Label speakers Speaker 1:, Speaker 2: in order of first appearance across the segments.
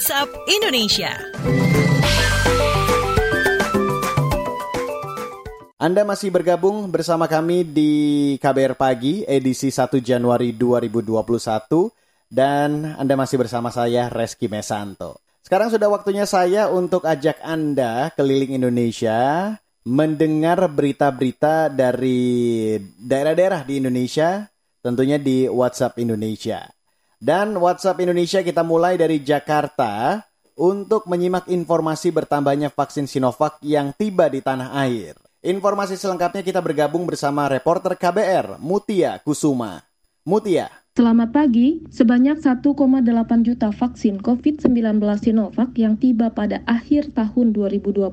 Speaker 1: WhatsApp Indonesia.
Speaker 2: Anda masih bergabung bersama kami di KBR Pagi edisi 1 Januari 2021 dan Anda masih bersama saya Reski Mesanto. Sekarang sudah waktunya saya untuk ajak Anda keliling Indonesia mendengar berita-berita dari daerah-daerah di Indonesia tentunya di WhatsApp Indonesia. Dan WhatsApp Indonesia kita mulai dari Jakarta untuk menyimak informasi bertambahnya vaksin Sinovac yang tiba di tanah air. Informasi selengkapnya kita bergabung bersama reporter KBR Mutia Kusuma. Mutia.
Speaker 3: Selamat pagi, sebanyak 1,8 juta vaksin COVID-19 Sinovac yang tiba pada akhir tahun 2020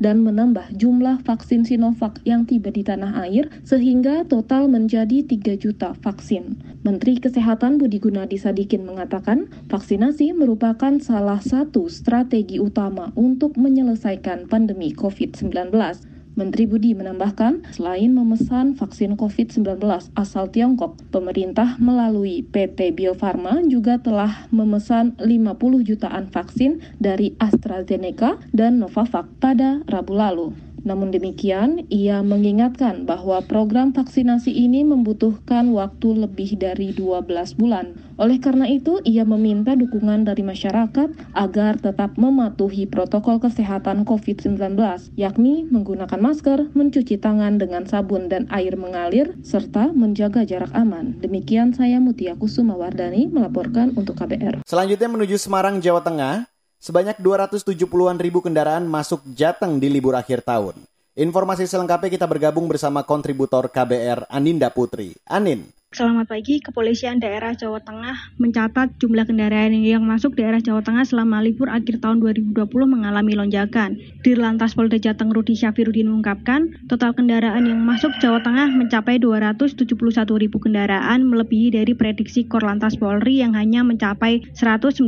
Speaker 3: dan menambah jumlah vaksin Sinovac yang tiba di tanah air sehingga total menjadi 3 juta vaksin. Menteri Kesehatan Budi Gunadi Sadikin mengatakan vaksinasi merupakan salah satu strategi utama untuk menyelesaikan pandemi COVID-19. Menteri Budi menambahkan, selain memesan vaksin COVID-19 asal Tiongkok, pemerintah melalui PT Bio Farma juga telah memesan 50 jutaan vaksin dari AstraZeneca dan Novavax pada Rabu lalu. Namun demikian, ia mengingatkan bahwa program vaksinasi ini membutuhkan waktu lebih dari 12 bulan. Oleh karena itu, ia meminta dukungan dari masyarakat agar tetap mematuhi protokol kesehatan COVID-19, yakni menggunakan masker, mencuci tangan dengan sabun dan air mengalir, serta menjaga jarak aman. Demikian saya Mutia Kusuma Wardani melaporkan untuk KBR.
Speaker 2: Selanjutnya menuju Semarang, Jawa Tengah. Sebanyak 270-an ribu kendaraan masuk Jateng di libur akhir tahun. Informasi selengkapnya kita bergabung bersama kontributor KBR Aninda Putri. Anin.
Speaker 4: Selamat pagi, Kepolisian Daerah Jawa Tengah mencatat jumlah kendaraan yang masuk daerah Jawa Tengah selama libur akhir tahun 2020 mengalami lonjakan. Di Lantas Polda Jateng Rudi Syafirudin mengungkapkan, total kendaraan yang masuk Jawa Tengah mencapai 271 ribu kendaraan, melebihi dari prediksi Korlantas Polri yang hanya mencapai 195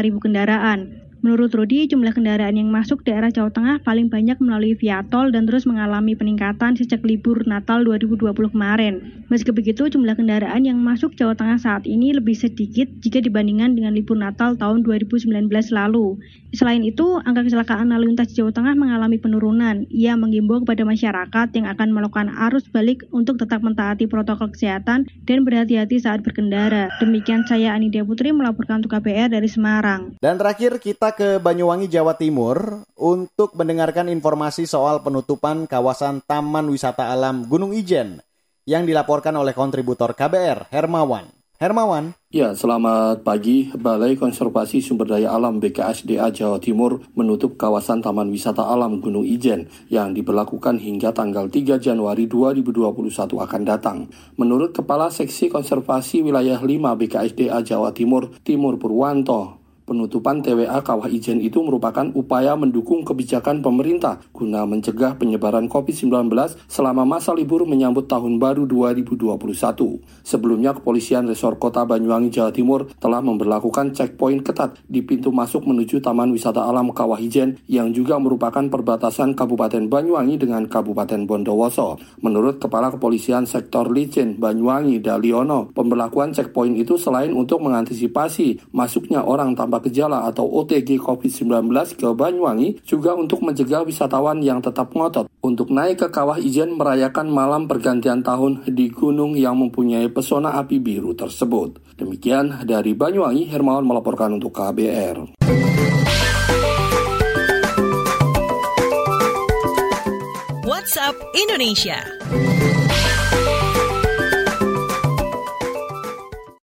Speaker 4: ribu kendaraan. Menurut Rudi, jumlah kendaraan yang masuk daerah Jawa Tengah paling banyak melalui via tol dan terus mengalami peningkatan sejak libur Natal 2020 kemarin. Meski begitu, jumlah kendaraan yang masuk Jawa Tengah saat ini lebih sedikit jika dibandingkan dengan libur Natal tahun 2019 lalu. Selain itu, angka kecelakaan lalu lintas Jawa Tengah mengalami penurunan. Ia mengimbau kepada masyarakat yang akan melakukan arus balik untuk tetap mentaati protokol kesehatan dan berhati-hati saat berkendara. Demikian saya Anidia Putri melaporkan untuk KPR dari Semarang.
Speaker 2: Dan terakhir ke Banyuwangi, Jawa Timur untuk mendengarkan informasi soal penutupan kawasan Taman Wisata Alam Gunung Ijen yang dilaporkan oleh kontributor KBR, Hermawan. Hermawan.
Speaker 5: Ya, selamat pagi. Balai Konservasi Sumber Daya Alam BKSDA Jawa Timur menutup kawasan Taman Wisata Alam Gunung Ijen yang diberlakukan hingga tanggal 3 Januari 2021 akan datang. Menurut Kepala Seksi Konservasi Wilayah 5 BKSDA Jawa Timur, Timur Purwanto, Penutupan TWA Kawah Ijen itu merupakan upaya mendukung kebijakan pemerintah guna mencegah penyebaran COVID-19 selama masa libur menyambut tahun baru 2021. Sebelumnya, Kepolisian Resor Kota Banyuwangi, Jawa Timur telah memperlakukan checkpoint ketat di pintu masuk menuju Taman Wisata Alam Kawah Ijen yang juga merupakan perbatasan Kabupaten Banyuwangi dengan Kabupaten Bondowoso. Menurut Kepala Kepolisian Sektor Licin Banyuwangi, Daliono, pemberlakuan checkpoint itu selain untuk mengantisipasi masuknya orang tanpa tanpa gejala atau OTG COVID-19 ke Banyuwangi juga untuk mencegah wisatawan yang tetap ngotot untuk naik ke Kawah Ijen merayakan malam pergantian tahun di gunung yang mempunyai pesona api biru tersebut. Demikian dari Banyuwangi, Hermawan melaporkan untuk KBR.
Speaker 1: WhatsApp Indonesia.